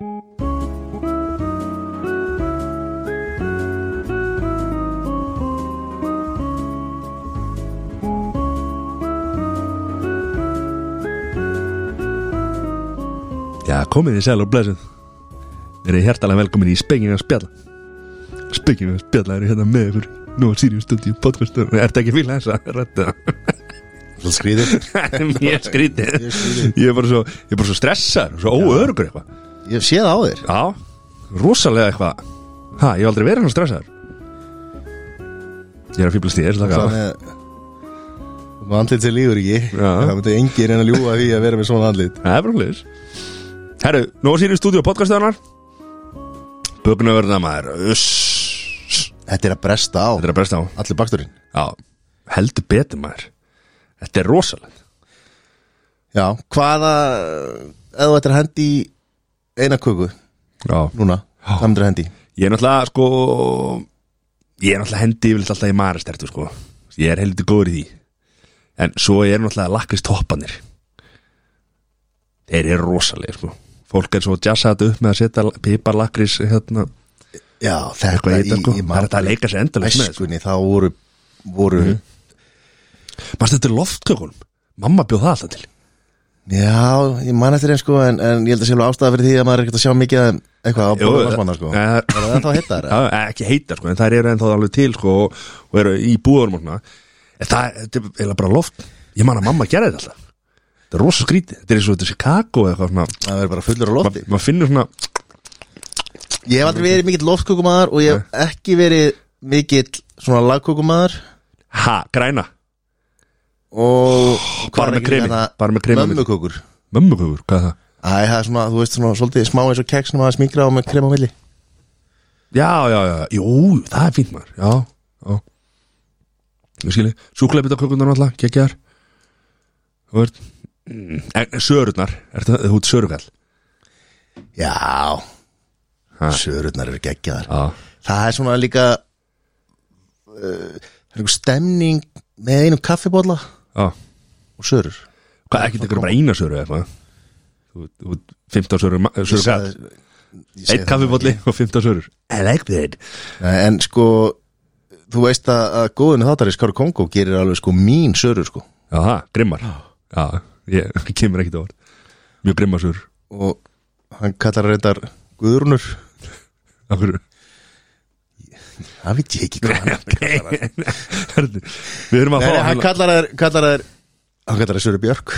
Já, komið í sæl og blessuð. Verið hjertalega velkomin í Spengina spjalla. Spengina spjalla eru hérna með ykkur. Nú á Sirius Studio podcastur Ertu ekki að fíla þessa Mjög skrítið Mjög skrítið. Ég er bara svo, er svo stressar Svo óörugur eitthvað Ég hef séð á þér. Já, rosalega eitthvað. Ha, ég hef aldrei verið hann stressar Ég er að fýblast í þér. Það með Og andlit sem lífur ekki. Það myndi engin reyna að ljúga því að vera með svona andlit. Það er bara hlis Herru, nú á Sirius Studio podcastöðunar Bögnu verða maður. Uss. Þetta er að bresta á. Þetta er að bresta á. Allir baksturinn Já, heldur betur maður. Þetta er rosalegt. Já, hvaða þú ættir að hendi í eina köku Já. Núna, að hendi. Í? Ég er náttúrulega sko Ég er náttúrulega hendi yfirleitt alltaf í maristertu sko. Ég er heldur góður í því. En svo er náttúrulega lakrist toppanir Þeir eru rosalegir sko. Fólk er svo jazzat upp með að setja pipar lakris hérna Já, þetta í sko. í Það er þetta að leika sér endalaust með. Æskunni, þá voru voru Manstu þetta er loftkökunum? Mamma bjóð það alltaf til Já, ég man eftir einn sko en, en ég held að sé alveg ástæða fyrir því að maður er ekkert að sjá mikið eitthvað á mannsmanna sko. eh, Er það ennþá hittar? Já, ekki heita sko, en það eru ennþá alveg til sko og, eru í svona. En það er eiginlega bara loft. Ég man að mamma gerði þetta alltaf. Þetta er rosa skrítið, þetta er eins og þetta er Chicago eða eitthvað Það verður bara fullur á lofti. Maður finnur svona Ég hef aldrei verið mikill loftkökumæður og ég hef ekki verið mikill svona græna, og bara með kremi bara með kremi. Mömmukökur. Mömmukökur, hvað er það? Æ, það er svona, þú veist svona svolítið smá eins og keks sem að smingra á með krem á milli. Já, já, já, jú, það er fínt maður. Já, já. Ég skilji, súkulegbitakökunar alltaf, geggjar þú veist mm, sörurnar, er það, þú ert sörugall? Já. Ha. Sörurnar eru geggjaðar. Það er svona líka uh, stemning með einum kaffibólla já. Og sörur. Hvað, ekki tekur bara eina söru eða eitthvað? Þú þú ert 15 söru, Ég söru sagði- gall ég segi Eitt það kaffibólli ekki. og 15 sörur. I like that. En sko Þú veist að, að góðinu þáttari Skáru Kongo gerir alveg sko mín sörur sko. Já, það, grimmar. Já, ég, ég kemur ekkit á orð Mjög grimmar sörur. Og hann kallar reyndar Guðrunur Akkur Það veit ég ekki hvað hann Herðu, Við erum að fá hann kallar þær kallar þær hann kallar þær Söru Björk.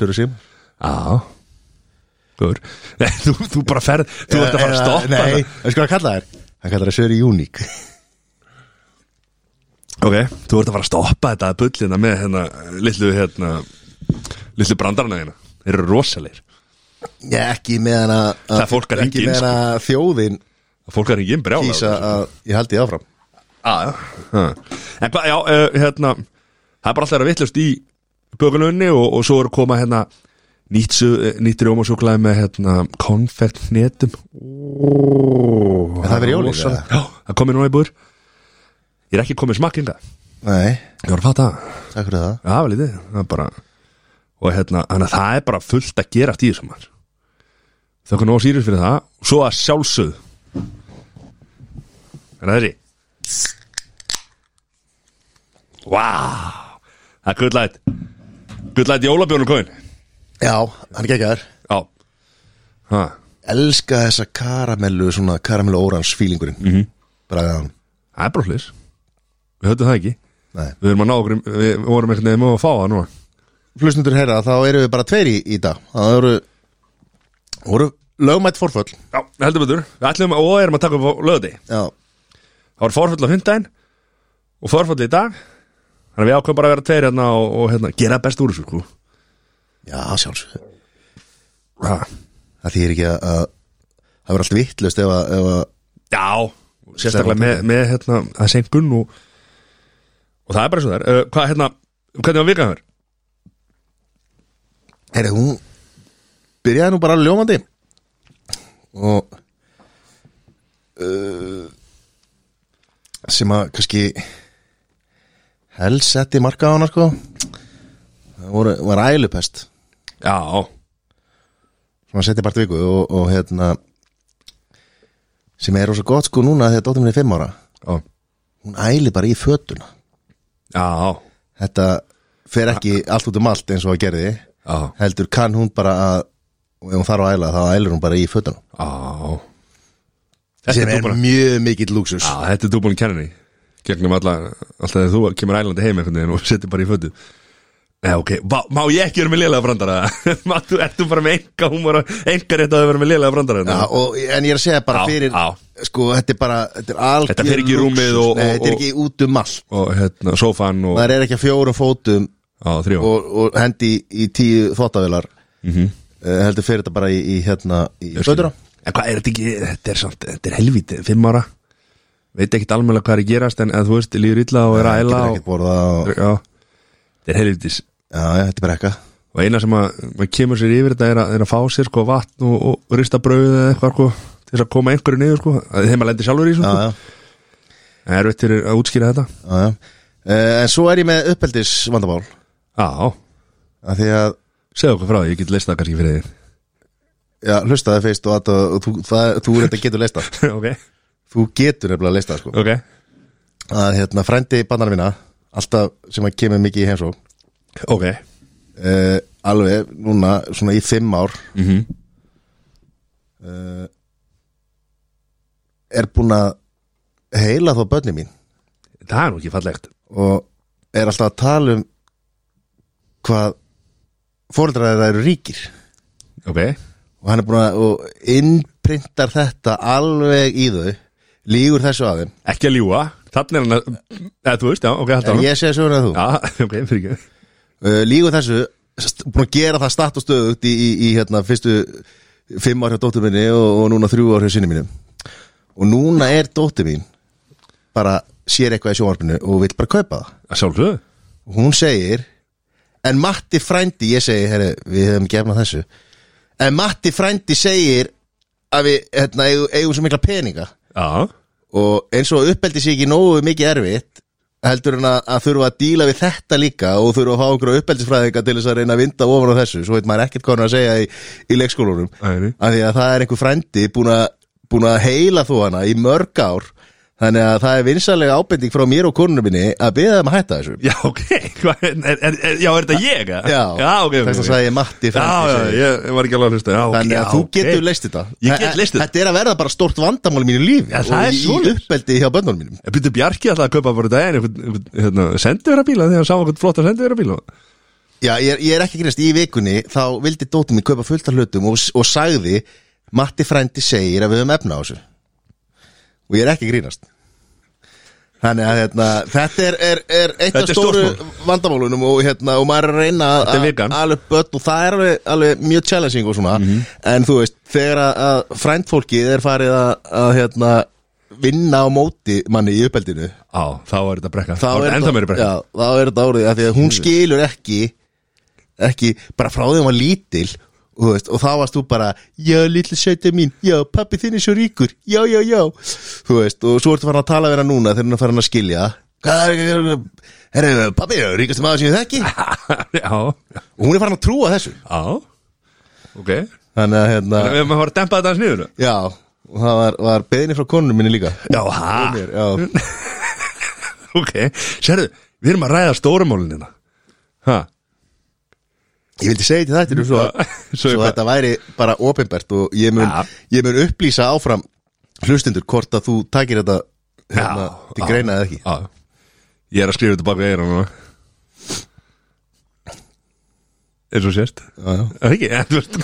Söru Sim Já. Góður Nei, þú, þú bara ferð Þú ert að fara að stoppa Nei, sko hann kallar þær? Hann kallar þær Söru Uník Ok, þú ert að fara að stoppa þetta bullina með hérna Lillu hérna Lillu brandarana hérna. Þeir eru rosalegir. Ekki með hana Það er fólk að sko. þjóðin Fólk er ekki brjála Kýsa að ég haldi því áfram. Já, já. Ha. En hvað, já, uh, hérna Það er bara alltaf að vittlust í bökulunni og, og svo eru koma hérna nýtt, eh, nýtt rjómasúklaði með hérna konfektnetum Ó, Er það verið jólin, rosa- eða? Já, það komið núna í búr Ég er ekki komið smakkinga Nei, Ég var að fatta það. Takk fyrir það. Já, vel í þið, það er bara og hérna, þannig að það er bara fullt að gera í þessum mann þau kannu á sýris fyrir það. Og svo að sjálfsögð að þessi Vá. Það er gullætt gullætt jólabjónum kóin Já, hann geggar Já. Ha. Elska þessa karamellu Svona karamellu órans fílingurinn mm -hmm. Bragaðan það er bara hlis við höfum það ekki. Nei. Við erum að ná okkur, við vorum ekkert nefnum að fá það núna. Flusnundur heyra, þá eru við bara tveir í, í dag. Það eru voru lögmætt forföll. Já, heldur betur, við ætlum og erum að taka upp á löði Já, Það var forfall á hundaginn og forfall í dag Þannig að við ákveðum bara að vera tveir hérna og, og hérna, gera best úr þessu sko. já sjálfsög. Það þýr ekki að, að Það verður allt vittlust ef að, ef Já, sérstaklega með, með hérna, að senkun og, og það er bara svo þær uh, Hvað, hérna, hvernig var vikaðan þér? Herri, hún byrjaði nú bara ljómandi og uh, sem að kannski helst setti marka á hana sko. Það voru, var ælupest. Já, svona setja part viku og, og hérna sem er rosa gott sko núna þegar dóttir minni er fimm ára. Já, hún æli bara í fötuna. Já, þetta fer ekki allt út um allt eins og að gerði já, heldur kann hún bara að og ef hún þarf að æla þá ælir hún bara í fötuna já sem er er mjög mikill lúksus Já, þetta er kenna henni Gegnum alla, alltaf þegar þú kemur ælandi heim og setur bara í fötu Nei, ok, má, má ég ekki vera með lélega brandara? Þú, ert þú bara með enga húmor og enga rétt að vera með lélega brandara? Já, og, en ég er að segja bara Já, fyrir já. sko, þetta er bara þetta, er algjör Þetta fer ekki í rúmið lúxus. og- Nei, og- þetta er og- ekki út um allt Og hérna, sófan og það er ekki að fjórum fótum á og, og hendi í, tíu þvottavelar mm Mhm. heldur fyrir þetta bara í, í hérna í fötuna En hvað er þetta ekki, þetta er samt, þetta er helvítið, fimm ára. Veit ekkit almennilega hvað er að gerast En að þú veist, líður illa og er að getur og, og, þetta er helvítis. Já, já, þetta er bara ekka Og eina sem að, kemur sér yfir þetta er að, er að fá sér sko vatn og, og rista brauð eða eitthvað sko Til þess að koma einhverju niður sko. Að Þeim að lendi sjálfur í sko. Það er veitt fyrir að útskýra þetta. Já, já. Uh, en svo er ég með uppeldis vandamál Já, af því að, segðu okkur frá því, ég get leist það kannski fyrir þig já, hlustaði fyrst og, að, þú, það, þú er þetta getur leista Ok, þú getur nefnilega leista sko. ok. Að hérna frændi bannar mína alltaf sem að kemur mikið í heimsók Ok. Uh, alveg núna svona í fimm ár mm -hmm. uh, er búin að heila þó börni mín. Það er nú ekki fallegt. Og er alltaf að tala um hvað fóreldrar þeirra eru ríkir. Ok, og hann er búin að innprintar þetta alveg í þau. Lígur þessu að þeim. Ekki að ljúa Þannig er hann að, eða þú veist, já, ok, hættu en hann ég segi söguna að þú. Já, ok, fyrir ekki. Uh, lígur þessu búin að gera það statt og stöðugt í, í, í hérna, fyrstu fimm ár hjá dóttur minni og, og núna þrjú ár hjá sinni mínum. Og núna er dóttur mín bara sér eitthvað í sjónvarpinu og vill bara kaupa það. Að sjálfsögðu. Og hún segir en Matti frændi, ég segi herri, við hefum gefnað þessu en Matti frændi segir að við hérna, eigum, eigum svo mikla peninga. Já, og eins og uppeldi sé ekki nógu mikið erfitt heldur en að, að þurfa að díla við þetta líka og þurfa að fá einhverju uppeldisfræðinga til þess að reyna að vinda ofan á þessu svo veit maður ekkert hvað hann að segja í, í leikskólunum. Af því að það er einhver frændi búin að, búin að heila þú hana í mörg ár þannig að það er vinsalega ábending frá mér og konunum minni að beða þeim að hætta þessu. Já, ok, er, er, er, já, er þetta ég? eða? Já, já ok, ok þess að sagði ég Matti Já, frændi já, segir. ég var ekki alveg að hlusta. Já, Þannig að já, þú getur leist þetta. Ég get leyst þetta. Þetta er að verða bara stort vandamál í mínu lífi Já, það er og í uppeldi hjá bönnunum mínum. En Byrju Bjarki alltaf að kaupa bara daginn hérna, senduvera bíla þegar hann sá einhvern flotta senduvera bíla Já, ég er, ég er ekki grínast. Í vikunni þá vildi af hlutum og, og sagði Matti frændi segir að við höfum efna á þessu. Og ég er ekki grínast Þannig að hérna, þetta er, er, er eitt Þetta af stóru vandamálunum og, hérna, og maður er að reyna að- Þetta að alveg börn og það er alveg, alveg mjög challenging og svona. Mhm. en þú veist, þegar að, að frændfólkið er farið að, að hérna, vinna á móti manni í uppeldinu. Já, þá er þetta brekka. Þá er, enda meiri brekka. Já, þá er þetta árið að því að hún skilur ekki ekki bara frá því hún var lítil og, veist, og þá varst þú bara já, litli sæti mín, já, pappi þinn er svo ríkur já, já, já. Veist, og svo ertu farin að tala við hana núna þegar hún er farin að skilja. Er, herru, pappi ríkast maður sem ég þekki. Já, og hún er farin að trúa þessu. Já. Ok. Þannig að, hérna, Við maður fara að dempa þetta aðeins niður já og það var, var beðinni frá konunum minni líka. Já, hæ? Ok, sérðu, við erum að ræða stórumálin hérna. Hæ? Ég vildi segja til þetta svo, Svo þetta væri bara opinbert og ég mun, Ja. ég mun upplýsa áfram hlustundur hvort að þú takir þetta hérna, Já, til greina eða ekki Já Ég er að skrifa þetta baka eira núna eins og. Er það ekki? En þú veist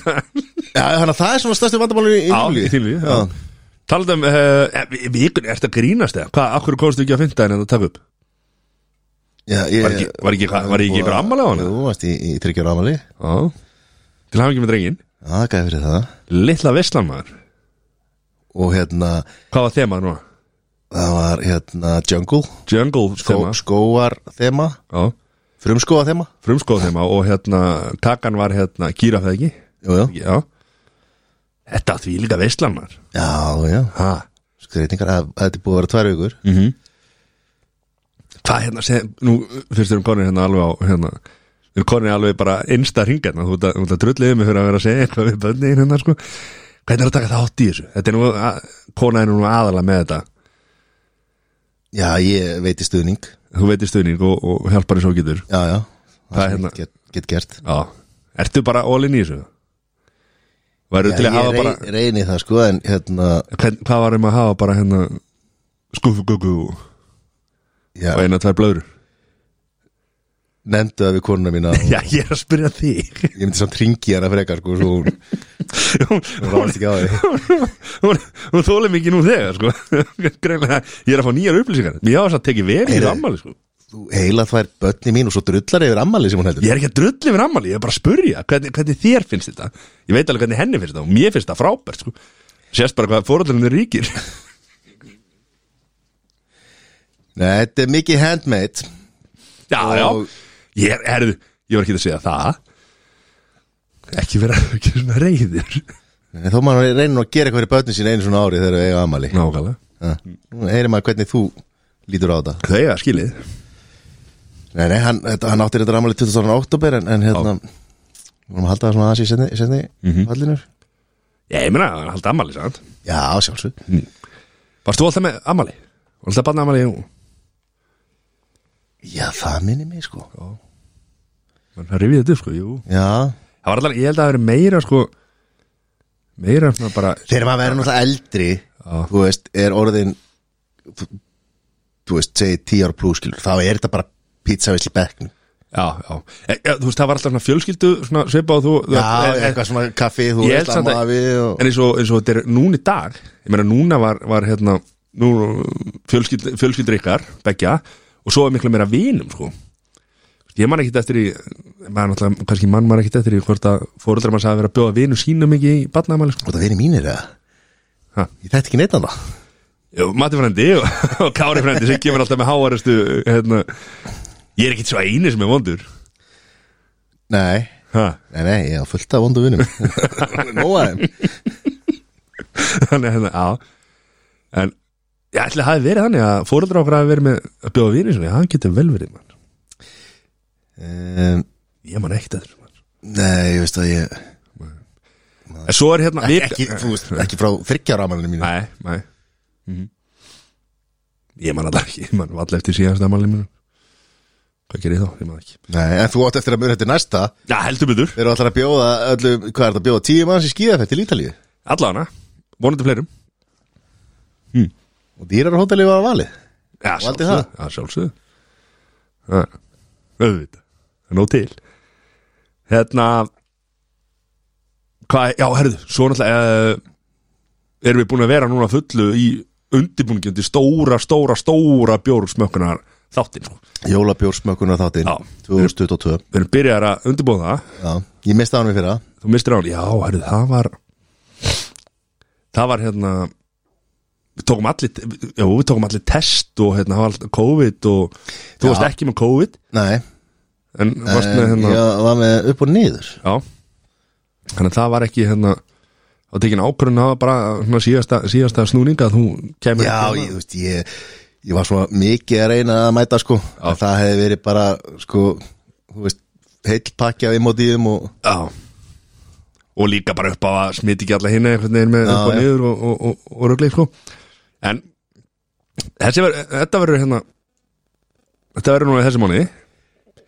það er svona stærsti vandamáli í lífi. Talað um, uh, vikun, ertu að grínast eða? Hvað, akkur komstu ekki að finna en að taka upp? Já ég, Var ekki- var ekki- var ekki einhver afmæli á hana? Jú, varst í, í þryggjar ámali Já, Já Til hafa ekki með drengin það gæði fyrir það. Litla veslan maður. Og hérna, Hvað var þemað núna? það var hérna jungle. Jungle skó, þema. Skóar þema. Já. Frumskóa þema. Frumskóð þema og hérna Kakan var hérna Gírafið ekki? Jú, já. Já Þetta því líka veslan maður. Já, já. Ha. Skreitingar, þetta er búið að vera tvær vikur. Mm Hvað hérna seg, Nú fyrst erum konir hérna alveg á hérna Við konið alveg bara einsta hringarna Þú ert að, að drulliðið mig fyrir að vera að segja eitthvað við bönni hérna sko. Hvernig er að taka þátt í þessu? Þetta er nú, að, kona er nú aðalega með þetta. Já, ég veit í stuðning. Þú veitir stuðning og, og hjálpar eins og getur. Já, já, Hvað er það hérna? get, get gert. Já, ertu bara in í þessu? Já, til að ég hafa rey, bara reyni það sko En hérna, hvern, Hvað var um að hafa bara hérna og já, og eina tvær blöður nefndu það við konuna mína og Já, ég er að spyrja þig Ég myndi samt ringi hana frekar sko Svo hún, Hún, ráðast ekki á því hún, hún þóli mikið nú þegar sko. Greinlega, Ég er að fá nýjar upplýsingar Mér hafa satt tekið vel í Heyrðu. ammali sko. Þú heila þvær börni mín og svo drullar yfir ammali sem hún heldur Ég er ekki að drulli fyrir ammali Ég er bara að spyrja hvernig, hvernig þér finnst þetta Ég veit alveg hvernig henni finnst þetta og mér finnst þetta frábært sko. Sérst bara hvað fóröldurinn er ríkir Nei, þetta er mikið handmade. Já, já. Ég er, ég var ekki að segja það. Ekki vera ekki svona reyðir Nei, Þó maður reynir að gera eitthvað fyrir börnin sín einu svona ári þegar þau eiga ammali Nákvæmlega. Nú heyrir maður hvernig þú lítur á þetta. Þau eiga skilið. Nei, nei, hann, hann áttir þetta ammali 20. oktober en, en hérna Við vorum að halda það svona aðeins í setni, í setni Mhm. fallinur Já, ég meina, hann haldi ammali sann Já, sjálfsög Varst þú alltaf með? Varst alltaf banna ammali? Já, það minni mig sko. Það rifið þetta upp, sko, jú. Já, Það var alltaf, ég held að það veri meira, sko Meira svona bara þegar maður verður náttúrulega eldri Já. Þú veist, er orðin Þú, veist, segi 10 ára plus skilur Þá er þetta bara pizzavisli bekknum. Já, já, e, ja, þú veist, það var alltaf svona fjölskyldu Svona svipað og þú Já, e, e, eitthvað svona kaffi, þú veist, að- amafi og... En eins og, eins og þetta er núna í dag Ég meina, núna var, var hérna Nú, fjölskyld, fjölskyldur ykkar Beggja, og svo er miklu meira vinum, sko Ég man ekki eftir í maður náttúrulega, kannski mann maður ekki eftir í hvort að fóruldrar mann sagði að vera að bjóða vinu sínum ekki í barnaðamæli sko. Og það vini mínir, eða? Ha. Ég þætti ekki neitt annað Jú, Matti frendi og, og Kári frendi sem kemur alltaf með háaristu hérna, ég er ekki svo eini sem er vondur Nei, ha. nei, nei, ég á fullt af vondu vinum Nóa þeim þannig að hérna, já en ég ætli að hafi verið þannig að fóruldrar okkar hafi verið með að bjóða vinu sinni, það getur vel verið mann. um, ég man ekkert eftir mann. Nei, ég veist að ég en svo er hérna Ekki, ekki, þú veist, ekki frá þryggjára amalinu mínu. Nei, nei. Mm ég man alltaf ekki ég man alltaf eftir síðast aðmæli mínu. Hvað gerir ég þá, ég man ekki. Nei, en þú átt eftir að mjög þetta næsta. Já, heldur betur, Þeir eru alltaf að bjóða öllu, hvað er þetta að bjóða? Tíu manns í skíðafett til Ítalíu? Allana vonandi fleirum Og dýrarhóteli var að valið Já, Valdi sjálfsögðu. Já, sjálfsögðu. Já, auðvitað. Það er nóg til. Hérna Hvað, já, herðu, svo náttúrulega uh, Erum við búin að vera núna fullu í undirbúningjandi stóra, stóra, stóra bjórsmökkunar þáttinn, sko. Jólabjórsmökkunar þáttinn Já. 2022 Við erum byrjar að undirbúða það. Já, ég misti á hann við fyrra. Þú mistir á hann, já, herðu, það var Það var hérna Við tókum allir Já, við tókum allir test og hérna, það var alltaf COVID og þú Já. varst ekki með COVID. Nei, En varst með hérna já. ég var með upp og niður. Þannig að það var ekki hérna Það tekin ákvörðun var bara svona, síðasta, síðasta snúning að þú kemur Já, ekki ég, þú veist, ég, ég var svona mikið að reyna að mæta sko. En það hefði verið bara, sko, þú veist, heill pakki af emótíum og Já. Og líka bara upp á að smiti ekki alla einhvern veginn með Já, upp og já. niður og, og, og, og rögleik sko En ver, þetta verður hérna Þetta verður núna í þessi mánuði.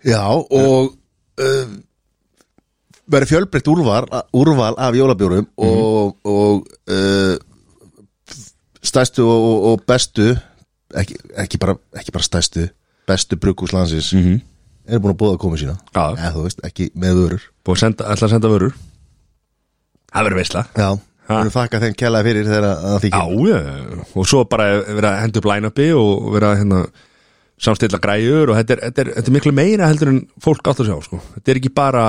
Já, og uh, verið fjölbreytt úrval, úrval af jólabjórum og, og uh, stærstu og, og, og bestu ekki, ekki, bara, ekki bara stærstu bestu bruggúslandsins mm -hmm. eru búin að bóða að koma sína þú veist, ekki með vörur. Ætla að senda vörur. Það verður veisla. Já. Við erum þakka þeim kjallaði fyrir þegar að það Já, þykir já, og svo bara vera að henda upp line-upi og vera hérna samstilla græjur og þetta er, þetta, er, þetta er miklu meira heldur en fólk átt að sjá sko. þetta er ekki bara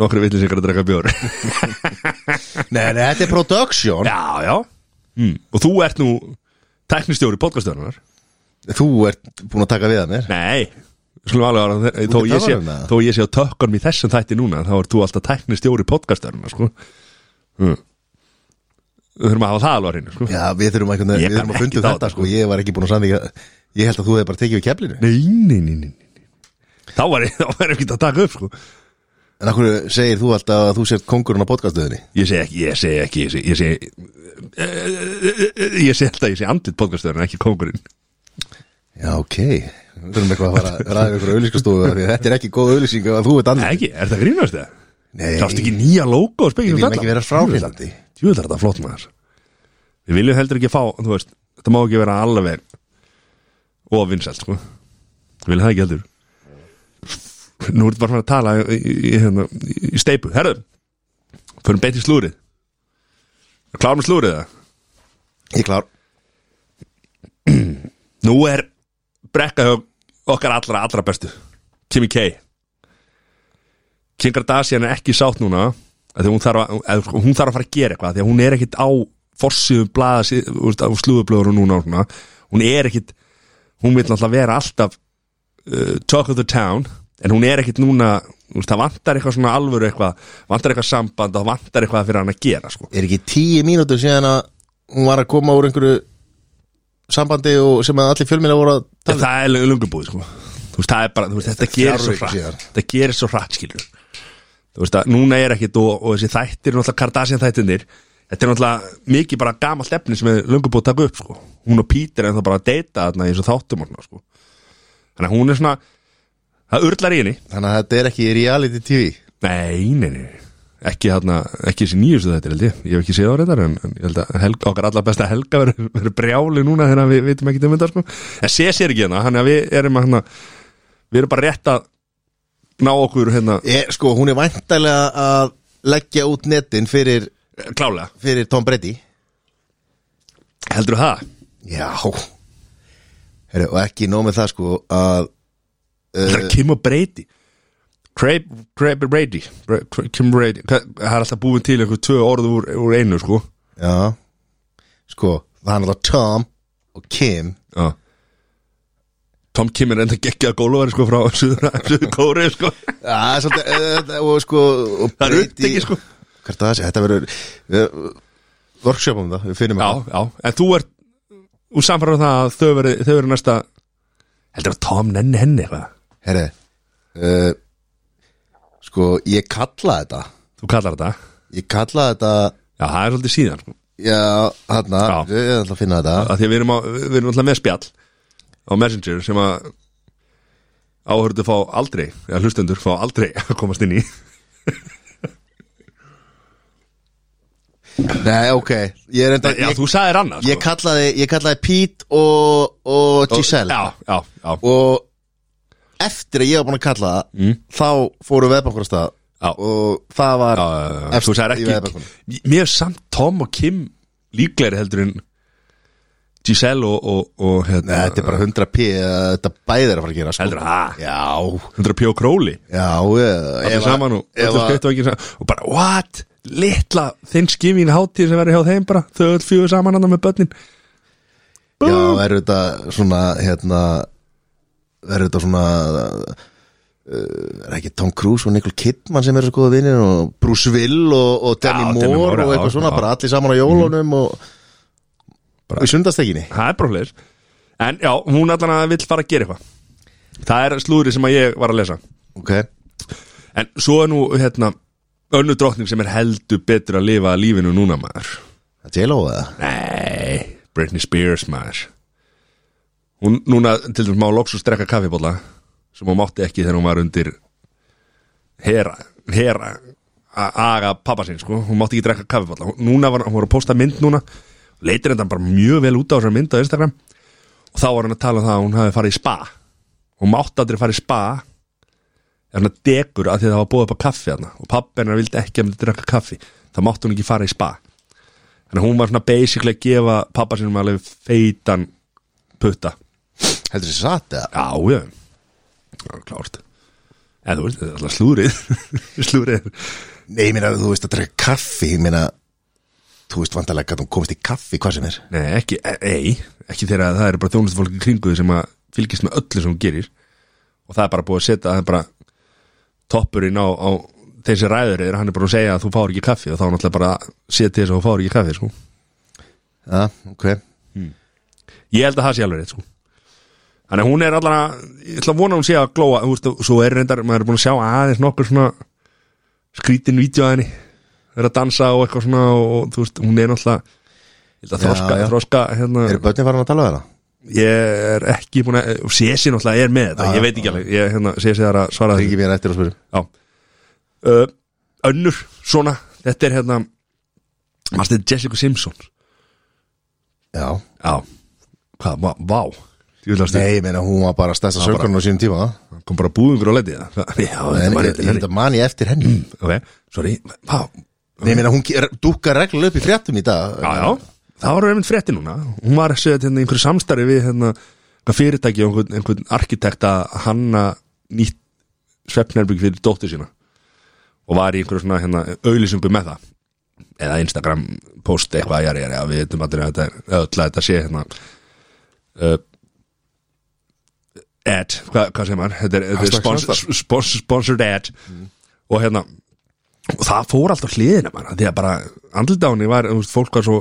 nokkru vitlisingar að draka bjór. Nei, nei, þetta er production. Já, já. Mm. og þú ert nú teknistjóri podcastöðunar Þú ert búin að taka við að mér. Nei, skulum alveg ára þó, ekki ég sé- tala um þó ég sé á tökkunum í þessum þætti núna þá ert þú alltaf teknistjóri podcastöðunar sko. Mm. Við þurfum að hafa það alveg á hreinu sko. Já, við þurfum að, við þurfum að fundi ekkert á þetta þetta, sko. Ég var ekki búin að samþykja Ég held að þú hefði bara tekið við keflinu Nei, nei, nei, nei, nei. Þá var ég, ekki að taka upp sko En akkur segir þú alltaf að þú sért kongurinn á podcastöðinni Ég segi ekki, ég segi ekki Ég segi, ég segi, alltaf, ég segi andlit podcastöður en ekki kongurinn Já, ok Við þurfum eitthvað að fara að ræða ykkur auðlýskastofu af því að Þetta er ekki góð auðlýsing ef að þú ert andlit ekki, er það grínast það? Nei, Sástu ekki nýja logo og við spekjum viljum ekki vera fráhrindandi Jú, þetta flott maður. Við viljum heldur ekki fá, þú veist Þetta má ekki vera alveg Og vinsælt, sko. Við viljum það ekki heldur. Nú ertu bara fyrir að tala í, í, í, hérna, í steipu Herðu, fyrir beint í slúrið Klárum slúrið það Ég klár. Nú er brekka okkar allra, allra bestu. Kimi K Kim Kardashian er ekki sátt núna hún þarf, að, sko, hún þarf að fara að gera eitthvað því að hún er ekkit á forsíðum blaða slúðublöður núna og svona. hún er ekkit hún vil náttúrulega vera alltaf uh, talk of the town en hún er ekkit núna það vantar eitthvað svona alvöru eitthvað vantar eitthvað samband og það vantar eitthvað fyrir hann að gera sko. Er ekki tíu mínútur síðan að hún var að koma úr einhverju sambandi og sem að allir fjölmina voru að tala það er sko. veist, það er þú veist, þetta er gerir svo hratt þetta gerir svo hratt skilur þú veist að núna er ekkit og, og þessi þættir náttúrulega Kardashian þættinir þetta er náttúrulega mikið bara gamalt efni sem er lungubúið að taka upp sko. hún og Peter er þá bara að deyta þarna í þessu þáttum sko. þannig að hún er svona það urlar í henni Þannig að þetta er ekki reality TV nei, nei, nei ekki, þarna, ekki þessi nýjustu þetta held ég ég hef ekki séð á þetta en, en ég held að helga, okkar allar besta helga verður brjáli núna þegar við veitum ekki um þetta sko. en sé sér ekki hérna, hann að við erum hérna, við erum bara rétt að ná okkur hérna? Er, Sko, hún er væntalega að leggja út netin fyrir, klálega, fyrir Tom Brady. Heldur það? Já. Heru, Og ekki nóg með það sko að Það er Kim og Brady? Craig, Brady. Bra- Kim Brady, það er alltaf búin til einhver tvö orð úr, úr einu sko. Já. Sko, það er náttúrulega Tom og Kim. Já Tom Kim er enda geggjað gólfari sko frá Suður Kóri sko. Já, það er svolítið uh, og sko og Það er upptekið, sko. Hvert að það sé, þetta verður uh, workshop um það, við finnum Já, já, en þú ert úr samfæra það að þau veri, þau veri næsta heldur að Tom nenni henni eitthvað? Herri uh, Sko, ég kalla þetta. Þú kallar þetta? Ég kalla þetta Já, það er svolítið síðan sko. Já, þarna, Já. ég ætla að finna þetta. Að Því að við erum alltaf með spjall á Messenger sem að áhörðu fá aldrei eða hlustendur fá aldrei að komast inn í Nei, ok Ég er enda Já, ég, þú sagðir annað sko. ég, kallaði, ég kallaði Pete og, og Giselle Já, já, já Og eftir að ég var búin að kalla það Mm. Þá fóru veðbankur að stað Já. Og það var Já, já, já, já. efst Þú sagðir í veðbankunum. ekki Mér er samt Tom og Kim líklegri heldur en Giselle og, og, og hérna, Nei, þetta er bara 100 p að Þetta bæðir að fara að gera sko. Heldur það? Já, 100 P og Króli já allir ef að- saman og, ef öllu að- skeitt og, ekki, saman. og bara, what? Litla þinn skifin hátíð sem verður hjá þeim bara þau öll fjögur saman hann með börnin Já, verður þetta svona hérna verður þetta svona uh, er ekki Tom Cruise og Nicole Kidman sem eru skoða vinnir og Bruce Will og, og Demi Moore, og eitthvað svona. Mhm. bara allir saman á jólunum og bara í sundastekinni það er bara hlir en já, hún allan að vill fara að gera eitthvað. Það er slúðri sem að ég var að lesa. Ok, en svo er nú hérna önnu drottning sem er heldur betur að lifa lífinu núna maður. Það er J-Lo eða Nei, Britney Spears maður. Hún núna til dæmis má loksus drekka kaffibólla sem hún mátti ekki þegar hún var undir hera, hera að aga pappa sinn sko. Hún mátti ekki drekka kaffibólla núna var hún að posta mynd núna leitir þetta bara mjög vel út á þessar mynd á Instagram og þá var hann að tala um það að hún hafi farið í spa hún mátti aldrei farið í spa er hann að degur að því að það var búið upp á kaffi hana og pappi hennar vildi ekki að myndi drekka kaffi þá mátti hún ekki fara í spa Þannig að hún var svona basically að gefa pappa sinum alveg feitan putta. heldur þessi satt eða Já, já. Já, klárt. En þú veist, þetta er alltaf slúrið. slúrið. nei, ég meina, þú veist að drekka kaffi ég meina, þú veist vantarlega að hún komist í kaffi hvað sem er Nei, ekki, e- ei, ekki þegar það eru bara þjónustu fólki kringuði sem að fylgist með öllu sem hún gerir. Og það er bara búið að setja, það er bara toppurinn á, á þessi ræður er hann er bara að segja að þú fáir ekki kaffi og þá er náttúrulega bara að setja þess að þú fáir ekki kaffi, sko. já, ok, Ég held að það sé alveg rétt, sko. Þannig að hún er allan ég ætla að vona að hún sé að glóa þú veist, svo er reyndar, maður er búin að sjá aðeins nokkur svona skrítin vídeo er að dansa og eitthvað svona og, þú veist, hún er náttúrulega já. þroska hérna, Eru börnin farin að tala við hana? ég er ekki búin að og Sesi náttúrulega er með þetta, ég veit ekki alveg ég hérna, Sesi þar að svara Það er ekki mér eftir uh, Önnur, svona, þetta er hérna þetta Jessica Simpson? Já. Já, hvað, vá, vá. Nei, ég meina hún var bara stærsta söngurinn á sínum tíma. Kom bara búðungur á leiti það Já, En þetta man ég eftir henni. Ok, sorry, vá Nei, ég meina hún dúkkar reglulega upp í fréttum í dag. Já, já, það var einmitt frétti núna. Hún var að segja hérna einhverju samstarfi við hérna fyrirtæki og einhvern, einhvern arkitekt að hanna nýtt svefnherbygg fyrir dóttur sína og var í einhverju svona hérna auðlýsingu með það. Eða Instagram post eitthvað jari, jari, við veitum að þetta er öll að þetta sé hérna uh, ad, hvað, hvað segir maður? Þetta er, þetta er Hashtag spons, samstarf. spons, sponsored ad. Og hérna og það fór alltaf hliðina manna því að bara henni var, veist, fólk var svo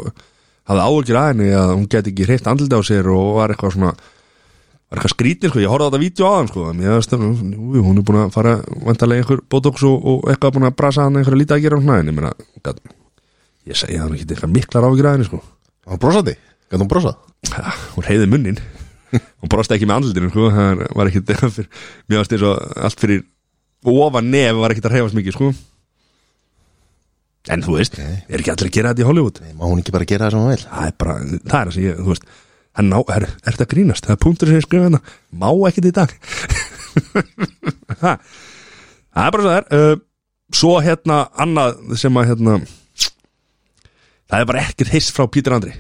hafði áhugir að henni að hún geti ekki hreift andlita á sér og var eitthvað svona var eitthvað skrítin, sko, ég horfði á þetta vídeo á hann sko, mér veist, jú, hún er búin að fara vantarlega einhver botox og, og eitthvað búin að brasa hann einhverja lítið að gera hún en ég ég segi það ekki eitthvað miklar áhugir að henni, sko. Hún brosandi, gæti hún brosað? Ha, hún heiði munnin hún brosti ekki með andlutinu sko. það var ekkit fyrir varst eins og allt fyrir ofan nef var ekkit að reyfast mikið sko. En þú veist er ekki allir að gera þetta í Hollywood? Nei, má hún ekki bara gera það sem hún vil það er bara, það er það sem ég, þú veist hann ná, er, er þetta að grínast, það er punktur sem ég skrifa hérna. Má ekkit í dag. Það er bara svo það er. Uh, svo hérna annað sem að hérna það er bara ekkert heist frá Pítur Andri.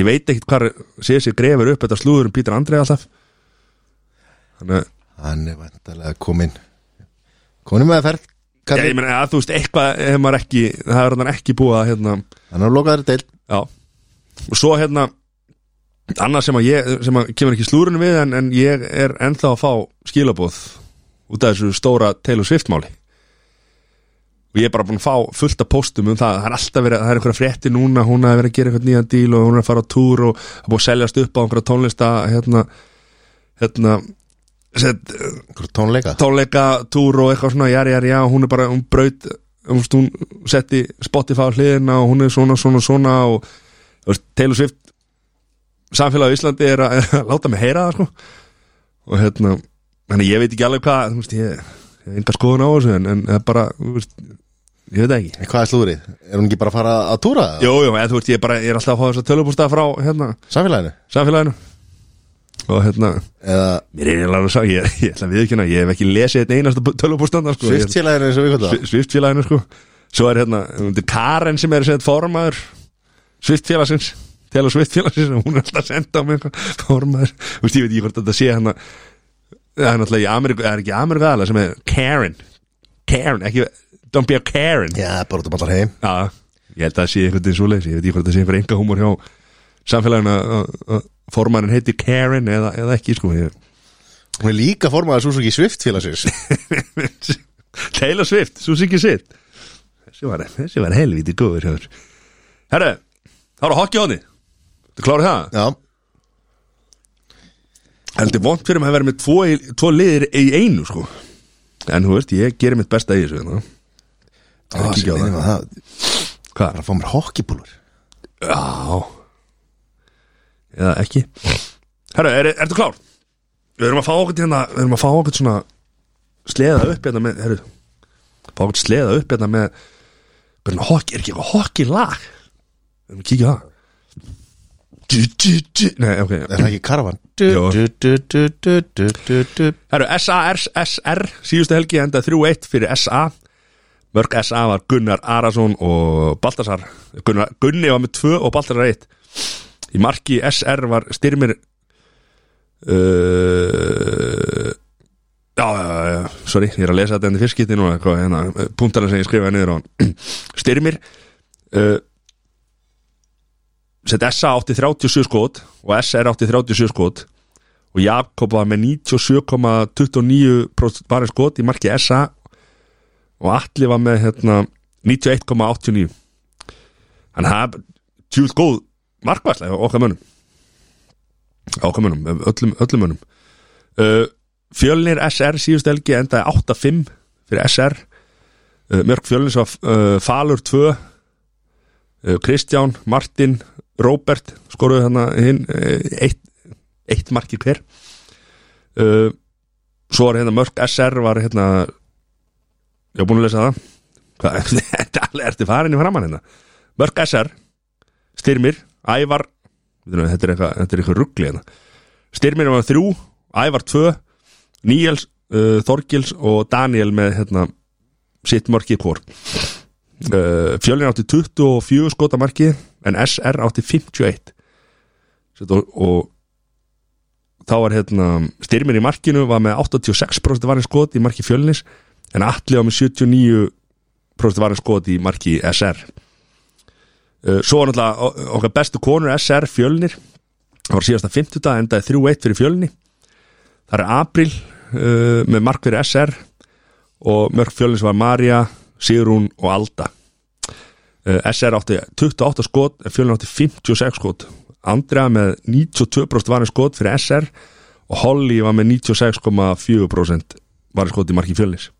Ég veit ekkert hvað sé sér grefur upp þetta slúður um Pítur Andri alltaf. Að Hann er vantarlega komin Komin með ferð Já, ég meina að þú veist, eitthvað hefur maður ekki, það er hann ekki búið að hérna, Hann er lokaður deild. Já. Og svo hérna annað sem að ég, sem að kemur ekki slúrinu við en, en ég er ennþá að fá skilabóð út af þessu stóra Taylor Swift máli. Og ég er bara búin að fá fullt af póstum um það, það er alltaf verið, það er einhverja frétti núna hún er verið að gera eitthvað nýjan díl og hún er að fara á túr og er búið að seljast upp á einhverja tónlista hérna hérna set, tónleika? Tónleika, túr og eitthvað svona jari, jari, já, hún er bara, hún braut um, veist, hún setti Spotify hliðina og hún er svona, svona, svona og Taylor Swift samfélag á Íslandi er að, að láta mig heyra það, sko. Og hérna, þannig ég veit ekki alveg hvað þú veist, ég, ég enga skoðun á þessu en, en það bara, þú veist ég veit ekki, En Hvað er slúðrið? Er hún ekki bara að fara að túra jú, jú, eða þú veist, ég er bara ég er alltaf að fá þess að tölubústa frá, hérna, Samfélaginu? samfélaginu og hérna, Eða mér er eiginlega að sagja, ég, ég ætla að viðkynna ég hef ekki lesið þetta einasta tölubústanda, sko. Ég- Sviftfélaginu eins og við kvölda Sviftfélaginu sko. Svo er hérna, þetta er Karen sem er sett formaður Sviftfélagsins Tela Sviftfélagsins og hún er alltaf að senda á mig eitthvað formaður, þú veist ég veit ekki hvort þetta sé hérna það er náttúrulega í Ameríku, það er ekki Ameríku aðla sem er Karen. Karen, ekki, don't be a Karen. Já, bara út um allar heim. Já, ég held að það sé einhvern veginn svoleiðis. Ég veit ekki hvort það sé einhver enga húmor hjá samfélaginu að- að að formaðurinn heiti Karen eða, eða ekki sko ég, Hún er líka formaður Suzuki Swiftfélagsins Taylor Swift, Suzuki Sitt þessi var, þessi var helviti góður Herre, það var hockey á því Þú klárið það? Já, Heldur vont fyrir mig að vera með tvo, tvo liðir í einu sko? En þú veist, ég gerir mitt besta í þessu hérna. Það er ekki ekki á það. það Hvað? Bara að fá mér hockeypúlur. Já Eða ekki Herra, er, ertu klár? Við erum að fá okkur hérna Við erum að fá okkur svona Sleða upp hérna með Herru Fá okkur sleða upp hérna með Hvernig hockey, er ekki eitthvað hockey lag Við erum að kíkja það Du, du, du. Nei, ok Er það ekki karvan? Jó. Herru, SAR, SR Síðustu helgi enda 3-1 fyrir SA Mörg SA var Gunnar Arason og Baltasar Gunnar, Gunni var með 2 og Baltasar 1 Í marki SR var styrmir uh, Já, já, já, sorry, ég er að lesa þetta enn í fyrstskipti núna, hérna, punktarinn sem ég skrifaði niður á Styrmir uh, Sett SA átti 37 skot og SR átti 37 skot og Jakob var með 97,29% bara skot í marki SA og Atli var með hérna, 91,89 þannig að það er tjúð góð markværslega okkar mönnum? Ákomunum, öllum, öllum önum uh, Fjölnir SR síðust helgi endaði 8-5 fyrir SR uh, Mörg Fjölnir svo uh, Falur 2 uh, Kristján, Martin Róbert skoruðu þarna hinn eitt, eitt marki hver. Svo var hérna mörg SR var hérna ég var búin að lesa það. Þetta ertu farin í framann hérna? Mörg SR Styrmir, Ævar Þetta er eitthvað, eitthvað ruggli hérna. Styrmir var þrjú, Ævar tvö Níels, uh, Þorgils og Daniel með hérna sitt markið hvort uh, Fjölin átti 24 skota markið en SR átti 51 Sett, og, og þá var hérna styrmir í markinu var með 86% varin skot í marki Fjölinis en Atli var með 79% varin skot í marki SR svo var náttúrulega okkar bestu konur SR Fjölinir það var síðasta 50 dag endaði 3-1 fyrir Fjölini það er April uh, með mark fyrir SR og mörg Fjölins var Marja, Sigrún og Alda. Uh, SR átti 28 skot Fjölin átti 56 skot. Andrea með 92% varin skot fyrir SR og Holly var með 96,4% varin skot í marki Fjölins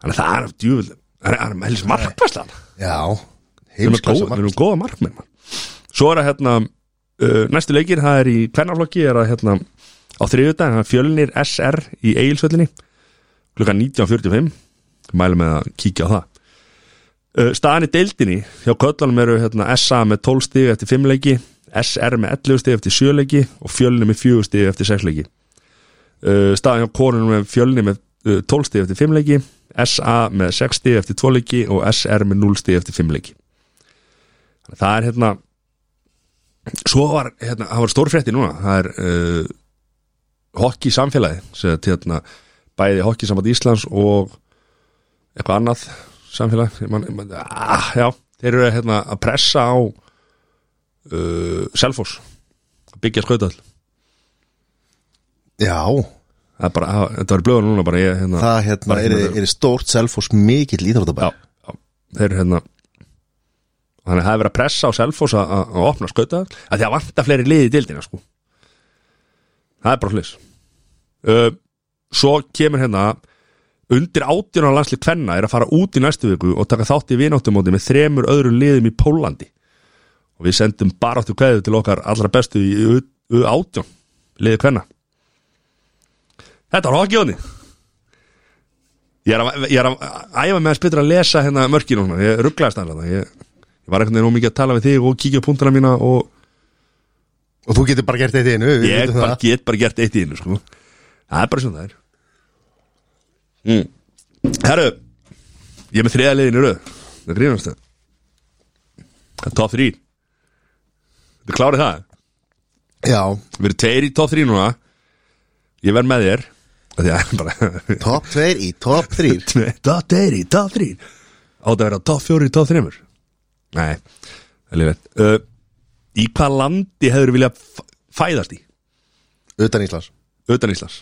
þannig að það er djúvel það er, með helst markvæslan Já, heimsklassa góð- við erum góða markmenn svo er að hérna uh, næstu leikir, það er í kvennaflokki er að hérna á er fjölnir SR í Egilsvöllinni klukkan 19.45 mælum með að kíkja á það. Uh, staðan í deildinni hjá köllunum eru hérna, SA með 12 stig eftir 5 leiki SR með 11 stig eftir 7 leiki og fjölnir með 4 stig eftir 6 leiki. Uh, staðan hjá konunum með fjölnir með uh, 12 stig eftir 5 leiki SA með 6 stig eftir 2 leiki og SR með 0 stig eftir 5 leiki það er hérna svo var, hérna, það var stórfrétti núna. Það er uh, hokki samfélagi sagt, hérna, bæði hokki samband Íslands og eitthvað annað samfélag. Man, man, ah, já, þeir eru hérna, að pressa á uh, Selfoss að byggja skautall Já, það er bara, þetta var blöður núna bara ég, hérna, það hérna bara er, hérna- er stórt selfos mikill já, íþróttabær. Já, þeir eru hérna þannig að það er verið að pressa á Selfoss að, að, að opna skauta að því að vanta fleiri liði í dildina sko. Það er bara hlis uh, svo kemur hérna undir átján á landslið kvenna er að fara út í næstu viku og taka þátt í vináttumóti með þremur öðrum liðum í Pólandi og við sendum bara áttu kveðu til okkar allra bestu í átján liði kvenna. Þetta var hokkjóni Ég er, að, æfa með að spytur að lesa hérna mörkinu ég rugglaðist aðlega ég, ég var einhvern veginn ómikið að tala við þig og kíkja á punktana mína og Og þú getur bara gert þetta í einu ég bara, get bara gert eitt í einu sko. það er bara svona það er. Mm. Herru ég er með þriða liðin í röð. Það grínast það það er top 3 Þið klárið það? Já, Við erum tveir í top 3 núna. Ég verð með þér. Top 2 í top 3 Top 2 í top 3 Átt að vera top 4 í top 3 Nei, það er lífið uh, Í hvað landi hefur viljað f- fæðast í? Utan Íslands. Utan Íslands.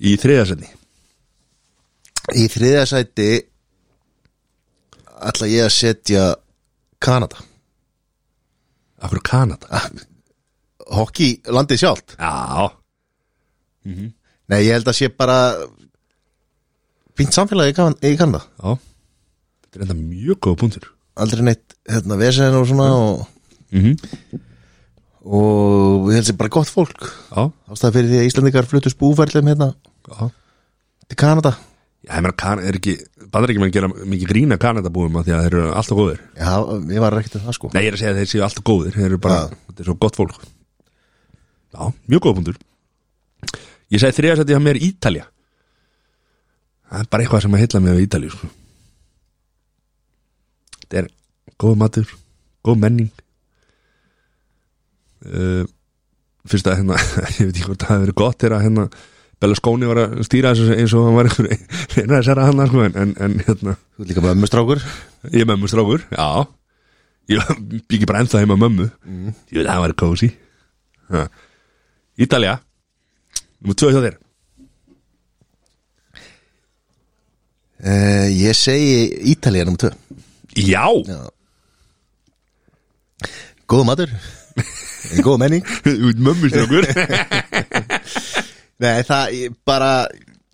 Í þriðasenni Í þriðja sæti ætla ég að setja Kanada. Akkur Kanada? Hockey landið sjálft. Já, Nei, ég held að sé bara fínt samfélagi í Kanada. Já Þetta er enda mjög góða punktur. Aldrei neitt hérna, vesen og svona og, mm -hmm. og held sé bara gott fólk. Já, Ástæða fyrir því að Íslandingar flutust búferðlum hérna já. til Kanada. Já, ég meina, kan, er ekki, bandar ekki með að gera mikið grína Kanadabúum af því að þeir eru alltaf góðir. Já, ég var ekkert um það sko. Nei, ég er að segja að þeir séu alltaf góðir. Þeir eru bara, þetta er svo gott fólk. Já, mjög góða punktur. Ég segi þriðast að meir Ítalja Það er bara eitthvað sem að heilla mig við Ítalju sko. Þetta er góð matur Góð menning. Uh, Fyrst að hérna Ég veit ekki hvort það hefur verið gott Þegar að hérna Berlusconi var að stýra þessu eins og hann var einhver reyna að særa hann sko, en, en, hérna. Þú ert líka með ömmustrákur Ég er mömmu strákur, já. Ég byggi bara ennþá heima mömmu. Mm. Ég veit að það væri kósi. Ítalja Númer tvö hjá þér. Uh, Ég segi Ítalía nummer 2 Já, Já. Góð matur. Góð menning. Út mömmustrókur Nei, það ég bara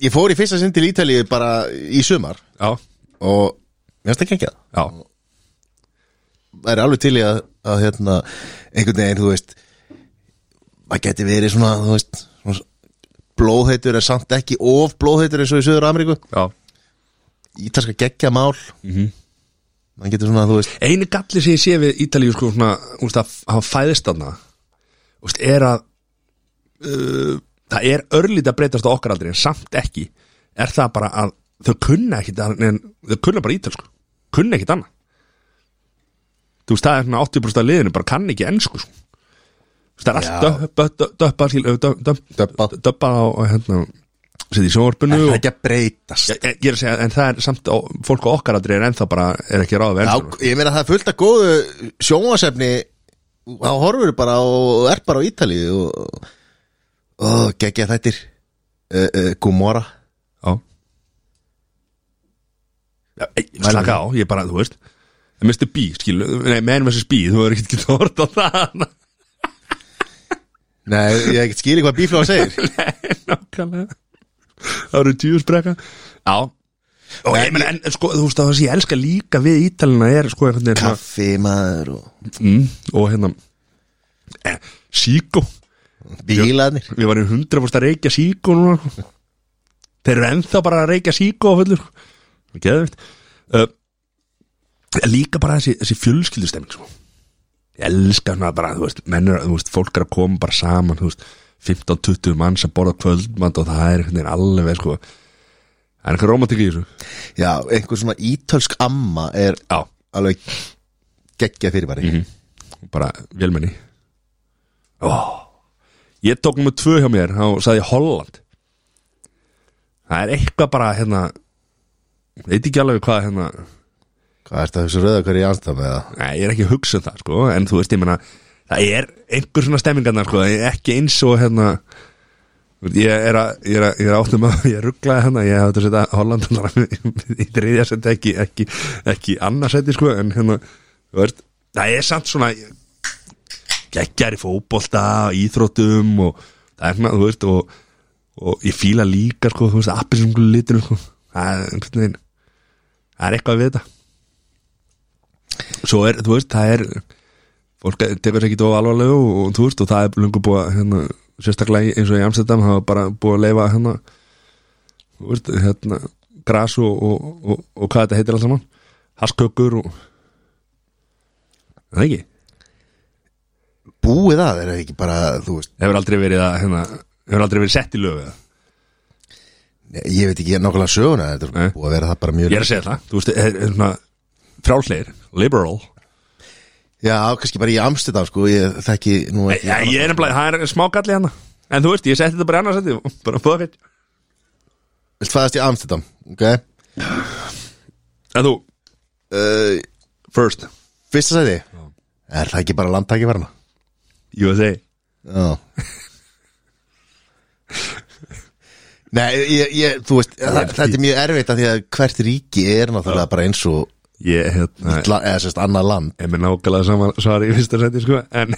Ég fór í fyrsta sinn til Ítalíu bara í sumar. Já, Og mér finnst ekki ekki það já, Það er alveg til í að, að hérna, einhvern veginn, þú veist Það geti verið svona, þú veist svona, Blóðheitur er samt ekki of blóðheitur eins og í Söður Ameríku já. Ítalska geggja mál. Mm -hmm. Svona, Einu galli sem ég sé við Ítalíu sko svona, úst, að hafa fæðist úst, er að uh, það er örlítið að breytast á okkar aldrei en samt ekki er það bara að þau kunna ekki en þau kunna bara ítölsku kunna ekki annað. Þú veist það er svona 80% af liðinu bara kann ekki ennsku sko. Það er allt döppa döppa á, hérna setja í sjónvarpinu Það er ekki að breytast. Ég, ég er að segja, en það er samt fólk á okkar aldrei er ennþá bara, er ekki ráð við ég meina það er fullt af góðu sjónvasefni þá horfur bara og er bara á Ítalíu og, og geggja þættir. Uh, uh, Gumora Já. Já, slaka á, ég bara, þú veist Mr. B, skilu, nei, Man vs. B þú verður ekki getið hort á það Nei, ég ekki skili hvað bíflóða segir. Nei, nákvæmlega Það eru tjúsbrekka Já. Og ég meina, en sko, þú veist það sem ég elska líka við Ítalina er, sko, einhvern veginn svona- Kaffi maður og mm, Og hérna eh, Síkó bílarnir. Við varum 100% að reykja síkó núna sko. Þeir eru ennþá bara að reykja síkó á fullur uh, Líka bara þessi, þessi fjölskyldustemming sko. Ég elska hana bara þú veist, mennur, þú veist, fólk er að koma bara saman þú veist, 15-20 manns að borða kvöldmand og það er einhvern veginn alveg sko. Það er eitthvað romantik í þessu Já, einhver svona ítölsk amma er Já, alveg geggja fyrirbæri Mhm. bara velmenni oh. Ég tók nummer tvö hjá mér þá sagði ég Holland Það er eitthvað bara hérna veit ekki alveg hvað hérna Hvað er þetta þessu rauða hverju í anstæð með það? Nei, ég er ekki að hugsa um það sko en þú veist, ég meina, það er einhver svona stemmingarnar sko, ekki eins og hérna ég er að ég er, að, ég er áttum að, ég rugglaði hérna ég hafði þetta að setja Holland í þriðja seti ekki, ekki, ekki annarseti sko, en hérna, þú veist það er samt svona geggjar í fótbolta, íþróttum og það er svona, þú veist og, og ég fíla líka sko, þú veist, appisum litinu sko, það er einhvern veginn það er eitthvað við þetta. Svo er, þú veist, það er fólk tekur sér ekki of alvarlegu og, og þú veist, og það er lungu búið að hérna, sérstaklega eins og í Amsterdam var bara búið að leifa hérna veist, hérna gras og, og, og, og hvað þetta heitir allt saman. Haskökur og Er það ekki, Búið það er ekki bara, þú veist? Hefur aldrei verið að hérna, hefur aldrei verið sett í lögu eða? Ég veit ekki nákvæmlega söguna Þetta Nei. er búið að vera það bara mjög ég er að segja það, þú veist, er, er svona frálsleir, liberal Já, kannski bara í Amsterdam sko Ég þekki nú ekki Já, ég er nefnilega, það er smá galli hérna. En þú veist, ég setti þetta bara í annars seti Bara búið að Vilt fæðast í Amsterdam, ok? En þú, uh, first. Fyrsta sæti? Er það ekki bara landtæki verna? USA Já. Nei, ég, ég, þú veist það, Þetta er mjög erfitt af því að hvert ríki er náttúrulega bara eins og Ég, hérna, la, eða sérst annað land. Er með nákvæmlega saman svar í fyrsta seti, sko En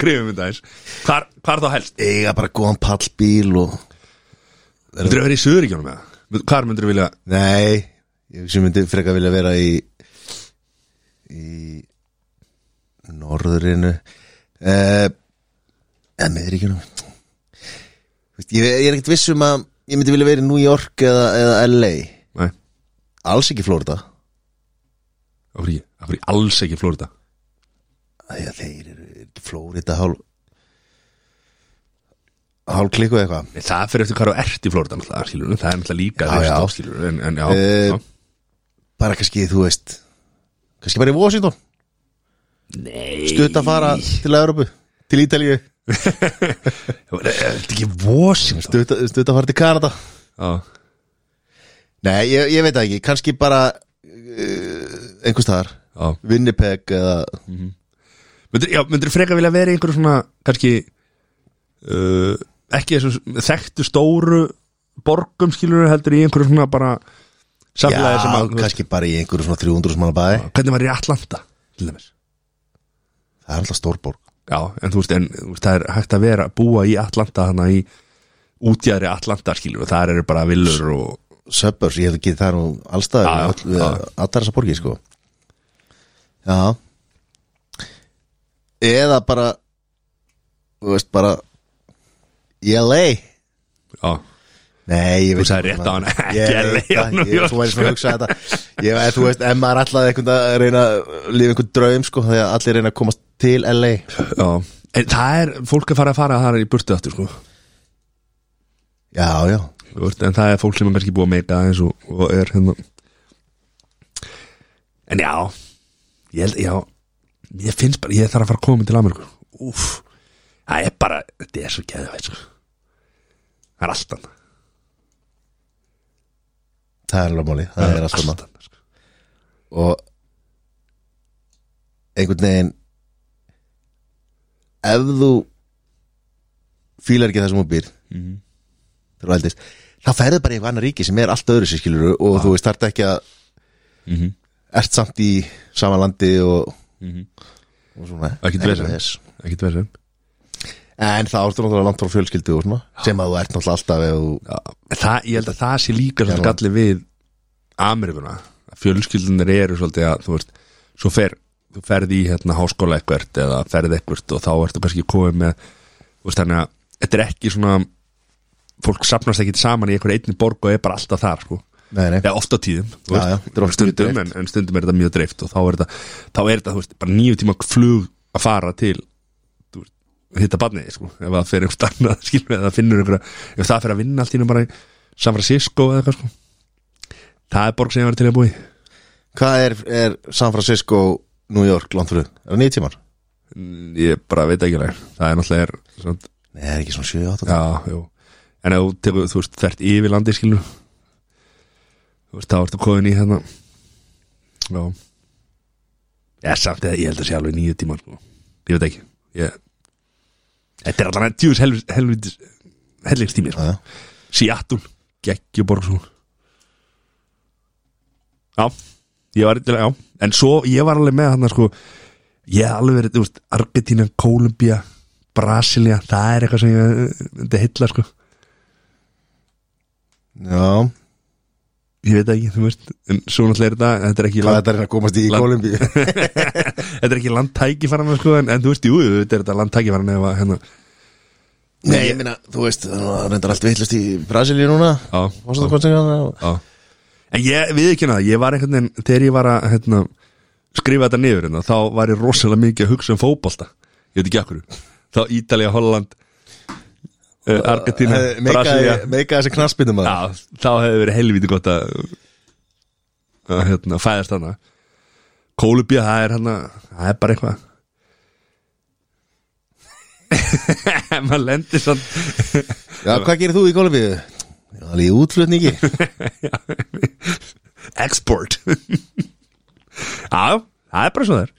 krifum þetta eins Hvar, hvar þá helst? eiga bara góðan pallbíl og Myndur þú vera í Suðuríkjónum með það? Hvar myndur þú vilja Nei, ég sem myndi frekar vilja vera í í norðurinu eh, eða meðríkjunum Veist, ég, ég er ekkert viss um að ég myndi vilja vera í New York eða, eða LA Nei, alls ekki Florida af hverju? Af hverju alls ekki Florida? að þeir eru er Florida hálf hálf klikku eitthvað það fyrir eftir hvað þú ert í Florida náttúrulega, skilur Það er náttúrulega líka Já, já. skilur En, en já, já. bara kannski þú veist kannski bara í Washington Nei stutt að fara til Európu til Ítalíu þetta ekki Washington? stutt, stutt að fara til Kanada Já, Nei, ég, ég veit það ekki, kannski bara uh, einhvers staðar. Winnipeg eða Myndir, já, myndir frekar vilja vera í einhverju svona kannski uh, ekki þessum þekktu stóru borgum skilur heldur í einhverju svona bara samfélagi sem að kannski bara í einhverju svona 300 manna bæ. Hvernig var í Atlanta til dæmis? Það er alltaf stórborg Já, en þú veist, en, þú veist það er hægt að vera búa í Atlanta hana í útjæðri Atlanta skilur og þar eru bara villur og Suburbs, ég hef ekki það nú öll- við allar þessar borgir sko Já. Eða bara þú veist bara LA Já, Nei, ég Þú veit sagðir rétt á hann, ekki Ég LA veit á það, New York, Þú væri svona að hugsa þetta. Ég, Þú veist, ef maður ætlaði einhvern að reyna að lifa einhvern draum sko, þegar allir reyna að komast til LA já. En það er, fólk er farið að fara þar í burtu aftur sko. Já, já. Þú En það er fólk sem er kannski búið að meika eins og, og er hérna. En já Ég held, já Ég finnst bara, ég þarf að fara að koma til Ameríku. Úf Það er bara, þetta er svo geðveit sko. Það er alltaf Það er alveg máli, það er alltaf maður sko. og einhvern veginn ef þú fílar ekki það sem þú býr þú eldist þá ferðu bara í eitthvað annar ríki sem er allt öðru sér skilur og þú veist þarf ekki að Mhm. Ert samt í sama landi og, Mhm. og svona Ekkert. Ekkert verið en það ártur náttúrulega langt frá fjölskyldu og svona sem að þú ert náttúrulega alltaf þú það, Ég held að það sé líka Já. galli við Ameríkuna að fjölskyldunir eru svolítið að þú veist, svo fer þú ferði í hérna háskóla eitthvert eða ferði eitthvert og þá ertu kannski komið með þú veist þannig að þetta er ekki svona fólk sapnast ekki saman í einhver einni borg og er bara alltaf þar sko. Eða ofta tíðum Já, já, stundum, en, en stundum er þetta mjög dreift og þá er þetta, þá er þetta veist, bara nýju tíma flug að fara til veist, hitta barnið sko, ef það fer einhvern annað skilur eða finnur einhverja, ef það fer að vinna allt í nú bara í San Francisco eða eitthvað sko. Það er borg sem ég var til að búi hvað er, er San Francisco New York langt fyrir, er það nýjum tímar? ég bara veit ekki alveg. Það er náttúrulega er, nei, er ekki svona 7-8 já, jú. En ef þú veist, þert yfir landi skilur þú veist, þá ertu koðin í hérna. Já. Ég samt eða ég held að sé alveg nýju tíma sko. ég veit ekki. Ég... þetta er allan að djús helvitis helvitis sko. Já, já. Seattle, geggjuborg svo já ég var eitthvað, já. En svo ég var alveg með hann sko. Ég hef alveg verið, þú veist, Argentina, Kolumbía Brasilia, það er eitthvað sem ég þetta heilla sko. Já, ég veit ekki, þú veist en svo náttúrulega er þetta, þetta er ekki er land, þetta reyna að komast í Kolumbíu þetta er ekki landtækifaran sko, en, en þú veist, jú, þetta er þetta landtækifaran ef að, hérna, Nei, ég meina, þú veist, það reyndar allt vittlust í Brasilíu núna Fórsetakostningarnar og- já. En ég, við ekki það, ég var einhvern veginn þegar ég var að, hérna, skrifa þetta niður hérna, þá var ég rosalega mikið að hugsa um fótbolta, ég veit ekki akkur þá Ítalía, Holland Argentina, Brasilia Meika þessi knaspindum að Já, þá hefði verið helviti gott að að hérna, fæðast hana Kólubía, það er hana það er bara eitthvað. Maður lendir sann Já, hvað gerir þú í Kolumbíu? Já, alveg í útflutningi. Export. Já, það er bara svo þær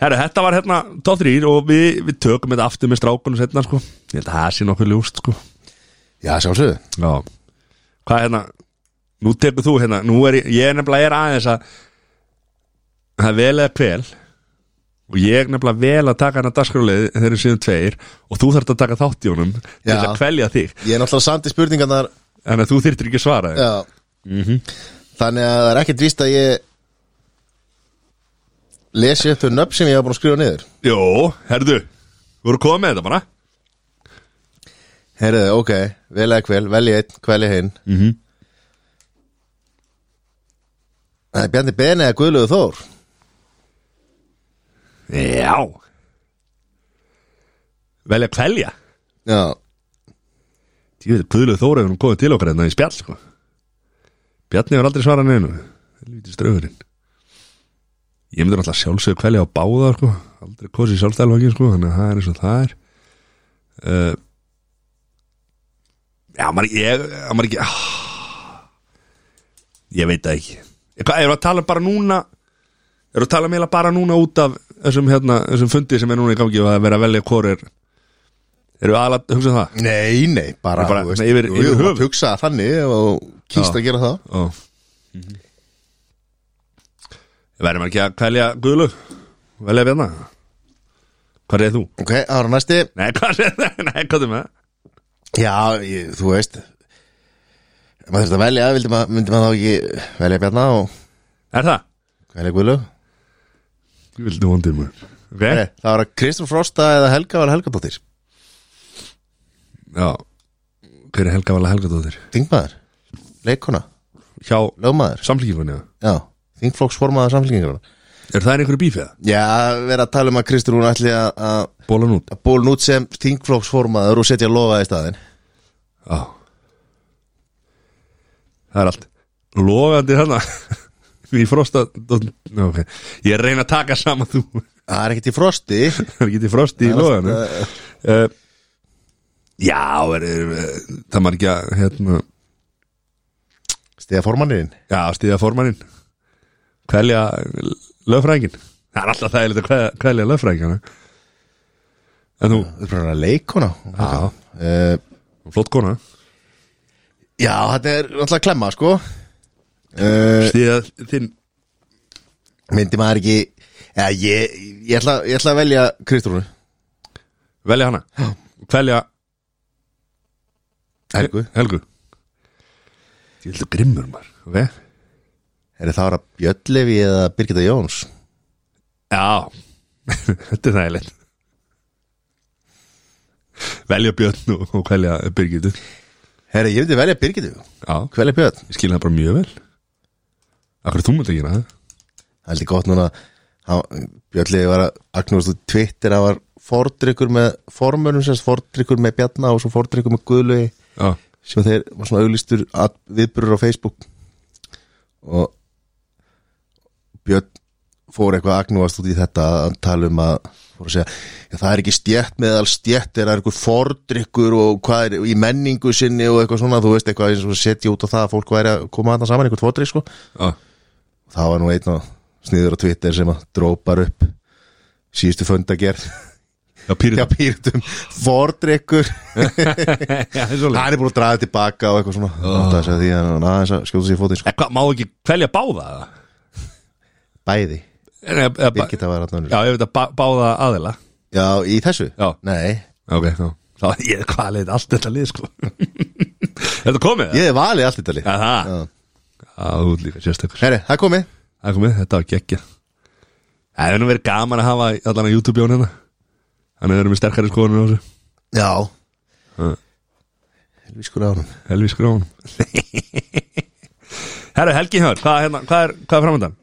Herru, þetta var hérna top 3 og við, við tökum þetta aftur með strákunum setna sko, ég held að það sé nokkuð ljúst sko. Já, sjálfsögðu. Já. Hvað er hérna Nú tekur þú hérna Nú er ég, ég er nefnilega er aðeins að Það vel eða kvel Og ég er nefnilega vel að taka hana dagskráleið Þeir eru síðan tveir Og þú þarft að taka þátt í honum Til að kvelja þig. Ég er náttúrulega í spurningarnar. Þannig að þú þyrftir ekki að svara. Já. Þannig að það er ekkert víst að ég lesi upp þau nöfn sem ég hafa búin að skrifa niður. Jó, herðu Þú voru komið þetta bara. Herðu, ok, vel eða kvel, velji einn, kvelji hinn. Mm -hmm. Það er Bjarni Beni eða Guðlögu Þór. Já. Velja að kvelja? Já, Ég veit, Guðluð Þóra hefur nú komið til okkar hérna í spjall sko. Bjarni hefur aldrei svarað neinu. Helvítis draugurinn Ég myndur alltaf sjálfsögðu kvelja á báða sko. Aldrei kosið sjálfstælvaki sko. Þannig að það er eins og það er uh, Já, maður ég, maður ekki ah, Ég veit það ekki erum við að tala bara núna við að tala meila bara núna út af þessum, hérna, þessum fundi sem er núna í gangi og að vera velja hvor er Erum við aðalega að hugsa það? nei, nei, bara, Bara, veist, nei, yfir- yfir mátt hugsa þannig og kýst að gera það Ó Verðum ekki að kvelja Guðlu Velja Bjarna. Hvað er þú? Ok, ára næsti. Nei, hvað er það? Nei, hvað er það? Já, ég, þú veist. Maður þurft að velja, maður, myndi maður þá ekki velja Bjarna og Er það? velja Guðlu Ég vildi vondið maður. Ok, Nei, Það var að Kristján Frosta eða Helga var Helgadóttir. Já. Hver er Helga Vala Helgadóttir? Þingmaður, leikona, Hjá lögmaður? Samflíkingunni já. Já, þingflokksformaður samfélkingar Er það einhverju bífið? Já, vera að tala um að Kristján hún ætli að Bólan út? að bólun út sem þingflokksformaður og setja lofa í staðinn. Já Það er allt Logandi þarna. Í frosta Ná, okay. Ég er að reyna að taka saman þú. Það er ekkert í frosti. Það er ekki til frosti í loganu uh, Já, er, er, það að hérna, Stiða formannirinn Já, stíða formannin Kvelja lögfræðingin Það er alltaf þægilegt að kvelja, lögfræðingina En þú, Þú er bara að leikona já, uh, flott kona. Já, þetta er náttúrulega klemma sko. Uh, Stíða þinn Myndi maður ekki Já, ég, ég, ætla, ég ætla að velja Kristjúnu Velja hana? Kvelja Helgu. Helgu. Ég heldur grimmur maður. Okay? Er það ára Bjöllefi eða Birgitta Jóns? Já. Þetta er þægilegt. Velja Björn og, kvelja Birgitu Herri, ég myndi velja Birgittu. Já, Hvelja Björn. Ég skil það bara mjög vel. Akkur þú myndi ekki hana Það? Er gott núna Bjöllefi var að agnúst út Twitter Það var fordrykkur með formönum sérst fordrykkur með Bjarna og svo fordrykkur með Guðlögi sem þeir var svona auglýstur að- viðburður á Facebook. Og Björn fór eitthvað agnúast út í þetta að tala um að að segja, það er ekki stjætt meðal stjætt, það er eitthvað fordrykkur og hvað er í menningu sinni og eitthvað svona, þú veist eitthvað eins og setja út á það að fólk væri að koma þarna saman eitthvað fordrykk sko, já, það var nú einn og sniður á Twitter sem að drópar upp síðustu fundagerð já, pýrtum fordrykkur. Það er er búin að draga tilbaka og eitthvað svona. Oh. það því að að skjóta sér í fótinn sko. Má ekki kvelja báða? það? Bæði, Birgitta var hann Já, ég veit að bá, báða aðila. Já, í þessu? Já. nei, Ok, þá Þá, ég, hvað leiði allt þetta lið, sko. Þetta komið, ég valið allt þetta lið. Já, það Já. Þú ert líka sérstakur. Herri, það er komið. Það er komið, þetta var geggja Það hefur nú verið gaman að hafa allan að YouTube-jón hérna Þannig að við erum með sterkari skoðunum á þessu. Já, Já. helvískur á hann Helvi skrónum Herru, Helgi Hjör, hvað, hérna, hvað er, er framöndan?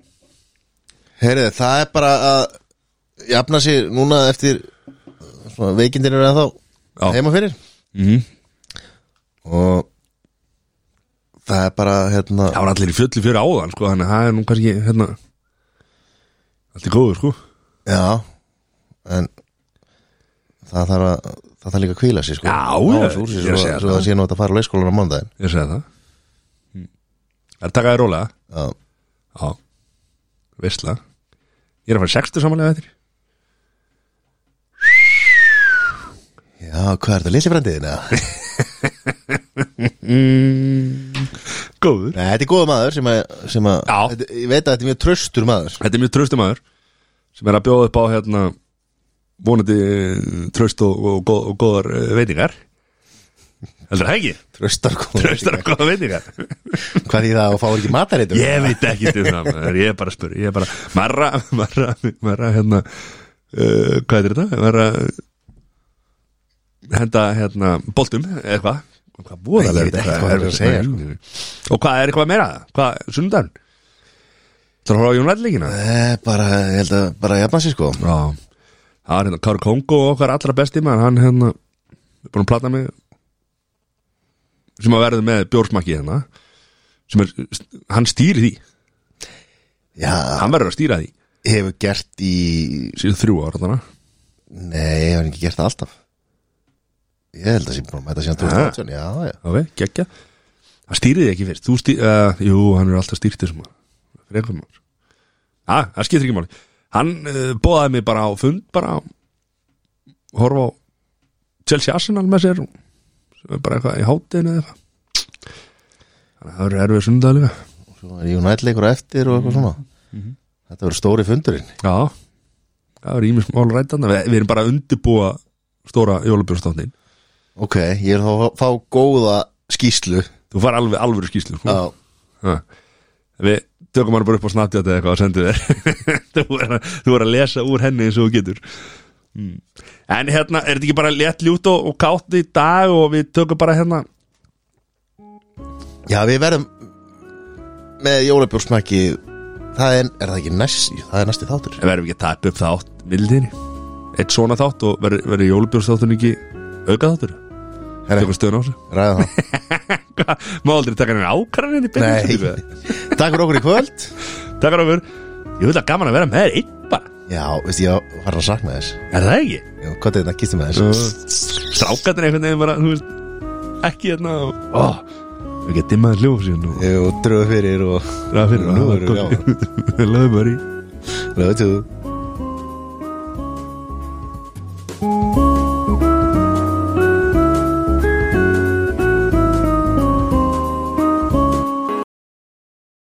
Herri, það er bara að jafna sér núna eftir veikindir eru ennþá Já. heima fyrir. Mm og það er bara hérna Það var allir í fjöllu fyrir áðan, sko Þannig að það er nú kannski, hérna Allt í góður, sko. Já, en það þarf að það þarf líka að kvíla sér sko. Já, Ná ég- úr sér, ég er að svo, svo það. það sé nú að fara á leikskólan á mándaginn Ég segi það. Það er að taka þér rólega? Já, Já, veistla Ég er að fara 60 samanlega eftir. Já, hvað er þetta, mm, Góður. Nei, þetta er góða maður sem að, sem að Já. þetta, ég veit að þetta er mjög tröstur maður. Þetta er mjög tröstum maður sem er að bjóða upp á hérna vonandi eh, tröst og, og, góð, og góðar eh, veitingar Heldur það ekki? Tröstar góða Tröstar og góðar veitingar Hvað því það og fáir ekki matareitum Ég veit ekki til það. Ég er bara að spura Ég er bara Marra, marra, marra hérna uh, Hvað er þetta? Marra henda hérna boltum eitthvað Hvað búið Nei, ég veit ekki hvað er að segja, sko. Og hvað er eitthvað meira? Hvað, sundan? Að horfa á Jónætleikina? Eh, bara, ég held að, bara jafna sér sko Já Það er hérna Kári Kongo okkar allra besti maður Hann hérna búin að plata mig sem að verða með bjórsmakki hérna sem er, hann stýri því. Já, hann verður að stýra því. Hefur gert í síðan þrjú ára þarna. Nei, ég hef ekki gert það alltaf? Ég held að með þetta síðan 2018 Já, já, ok, geggja. Hann stýri því ekki fyrst, þú stýri uh, jú, hann er alltaf stýrt þessum frekar maður ah, það skiptir ekki máli. Hann uh, bóðaði mig bara á fund bara horfa á Chelsea Arsenal með sér er bara eitthvað í hátinu eða eitthvað. Þannig að það verður erfið sundag líka. Svo er United leikur á eftir og eitthvað svona. Þetta verður stóri fundurinn. Já, Það er ímis mál rættan við, við erum bara að undirbúa stóra jólabjörnstáttin Ok, ég er þá að fá góða skýslu Þú far alveg alvöru skýslu. Já, Ha. Við tökum hann bara upp á snabbt eða eitthvað og sendum þér. Þú, er að, þú er að lesa úr henni eins og þú getur mm. En hérna, er þetta ekki bara létt ljút og, og kátt í dag og við tökum bara hérna? Já, við verðum með jólabjórsmæki það er, er það ekki næst það er næsti þáttur? En verðum við ekki að taka upp þátt mildinni Eitt svona þátt og verður verður jólubjörnstáttin ekki auka þáttur? Tökum stöðun á þessu. ræða það. Má aldrei taka henni útsendingu? takk fyrir okkur í kvöld. Takk fyrir Ég vil að gaman að vera með þér einn bara Já, veist ég að fara að sakna þess Er það ekki? Já, hvað er þetta að kýsta með mm. þess? Strákatir einhvern veginn bara, þú veist Ekki hérna og Við getum dimmaði hljóf síðan hérna og Jú, dröðu fyrir og Dröðu fyrir og Nú erum við gáðan Löðu bara í. Löðu tjóðu